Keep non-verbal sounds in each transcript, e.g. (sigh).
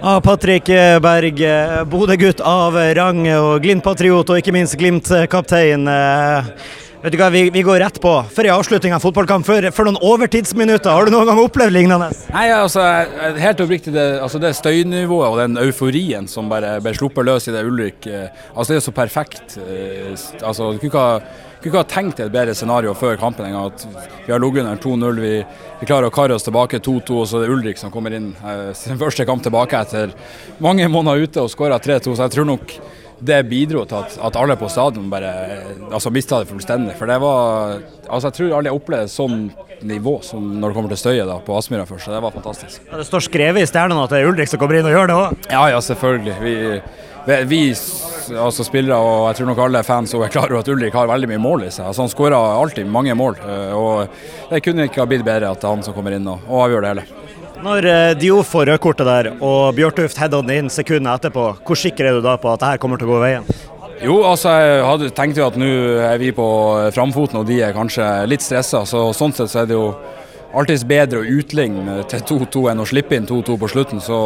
av Patrick Berg, Bodø-gutt av rang og Glimt-patriot, og ikke minst Glimt-kaptein. Vet du hva, vi, vi, går rett på. Før i avslutning av fotballkamp, for, før, noen overtidsminutter. Har du noen gang opplevd lignende? Nei, altså, helt oppriktig, det, altså, det støynivået og den euforien som bare ble sluppet løs i det Ulrik, eh, altså det er så perfekt. Eh, altså, du kunne ikke ha kunne ikke ha tenkt et bedre scenario før kampen engang. At vi har ligget under 2-0, vi, vi, klarer å karre oss tilbake 2-2, og så er det Ulrik som kommer inn eh, sin første kamp tilbake etter mange måneder ute og skårer 3-2. Så jeg tror nok det bidro til at, at alle på stadion bare altså, mista det fullstendig. For det var altså, Jeg tror alle opplevde sånn nivå som når det kommer til støyet da, på Aspmyra først. Så det var fantastisk. Ja, det står skrevet i stjernene at det er Ulrik som kommer inn og gjør det òg? Ja, ja, selvfølgelig. Vi, vi altså spillere og jeg tror nok alle fans er klar over at Ulrik har veldig mye mål i seg. Altså, han skårer alltid mange mål. Eh, og Det kunne ikke ha blitt bedre at det er han som kommer inn og, og avgjør det hele. Når uh, Dioff får rødkortet der, og Bjørtuft header den inn sekundet etterpå, hvor sikker er du da på at det her kommer til å gå veien? Jo, altså jeg hadde, tenkte jo at nå er vi på framfoten og de er kanskje litt stressa. Så sånn sett så er det jo alltids bedre å utligne til 2-2 enn å slippe inn 2-2 på slutten. Så,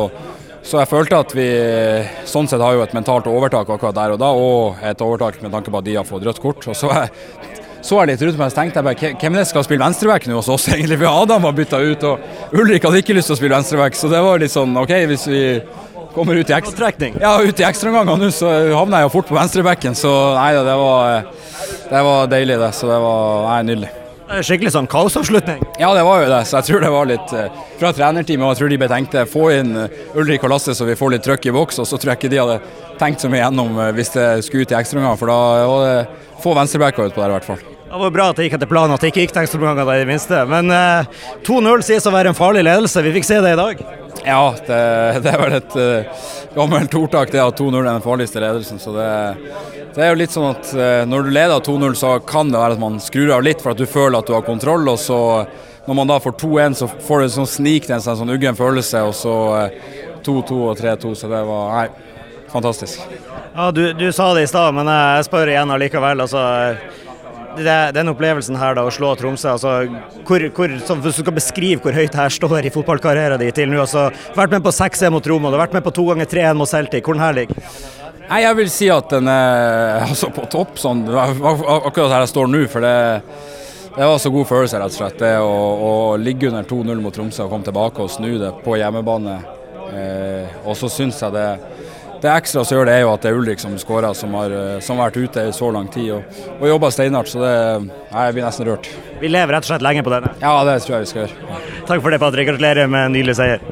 så, jeg følte at vi sånn sett har jo et mentalt overtak akkurat der og da, og et overtak med tanke på at de har fått rødt kort. Og så er så jeg litt rundt meg og tenkte jeg bare hvem er det skal spille venstreback nå hos oss, (laughs) egentlig? For Adam var bytta ut, og Ulrik hadde ikke lyst til å spille venstreback, så det var litt sånn OK, hvis vi kommer ut i ekstra Ja, ut i ekstraomganger nå, så havner jeg jo fort på venstrebacken, så nei det var, det var deilig, det. Så det var nei, nydelig. Skikkelig sånn kaosavslutning? Ja, det var jo det. Så jeg tror det var litt eh, fra trenerteamet. Og jeg tror de betenkte få inn eh, Ulrik og Lasse så vi får litt trøkk i boks. Og så tror jeg ikke de hadde tenkt så mye gjennom eh, hvis det skulle ut i ekstraomganger, for da var det få venstrebacker ut på der i hvert fall. Det var bra at det gikk etter planen, at det ikke gikk til ekstraomganger i det minste. Men eh, 2-0 sies å være en farlig ledelse. Vi fikk se det i dag. Ja, det, det er vel et uh, gammelt ordtak det at 2-0 er den farligste ledelsen. Så det, det, er jo litt sånn at uh, når du leder 2-0, så kan det være at man skrur av litt for at du føler at du har kontroll. Og så når man da får 2-1, så får du sånn snik til en sånn, sånn uggen følelse. Og så 2-2 uh, og 3-2. Så det var nei, fantastisk. Ja, du, du sa det i stad, men jeg spør igjen allikevel. altså den opplevelsen her da, å slå Tromsø, altså, hvor, hvor, hvis du skal beskrive hvor høyt her står i fotballkarrieren din til nå altså, Vært med på 6-1 mot Roma, du har vært med på 2 ganger 3-1 mot Celtic. Hvor den her ligger? Nei, Jeg vil si at den er altså, på topp, sånn, akkurat her jeg står nå. for det det var så god følelse, rett og slett. Det å, å ligge under 2-0 mot Tromsø og komme tilbake og snu det på hjemmebane. Eh, og så syns jeg det det ekstra som gjør det, er jo at det er Ulrik som skårer, som, har, som har vært ute i så lang tid og, og jobba steinhardt. Så det, jeg blir nesten rørt. Vi lever rett og slett lenge på denne? Ja, det tror jeg vi skal gjøre. Takk for det, Patrick. Gratulerer med en nylig seier.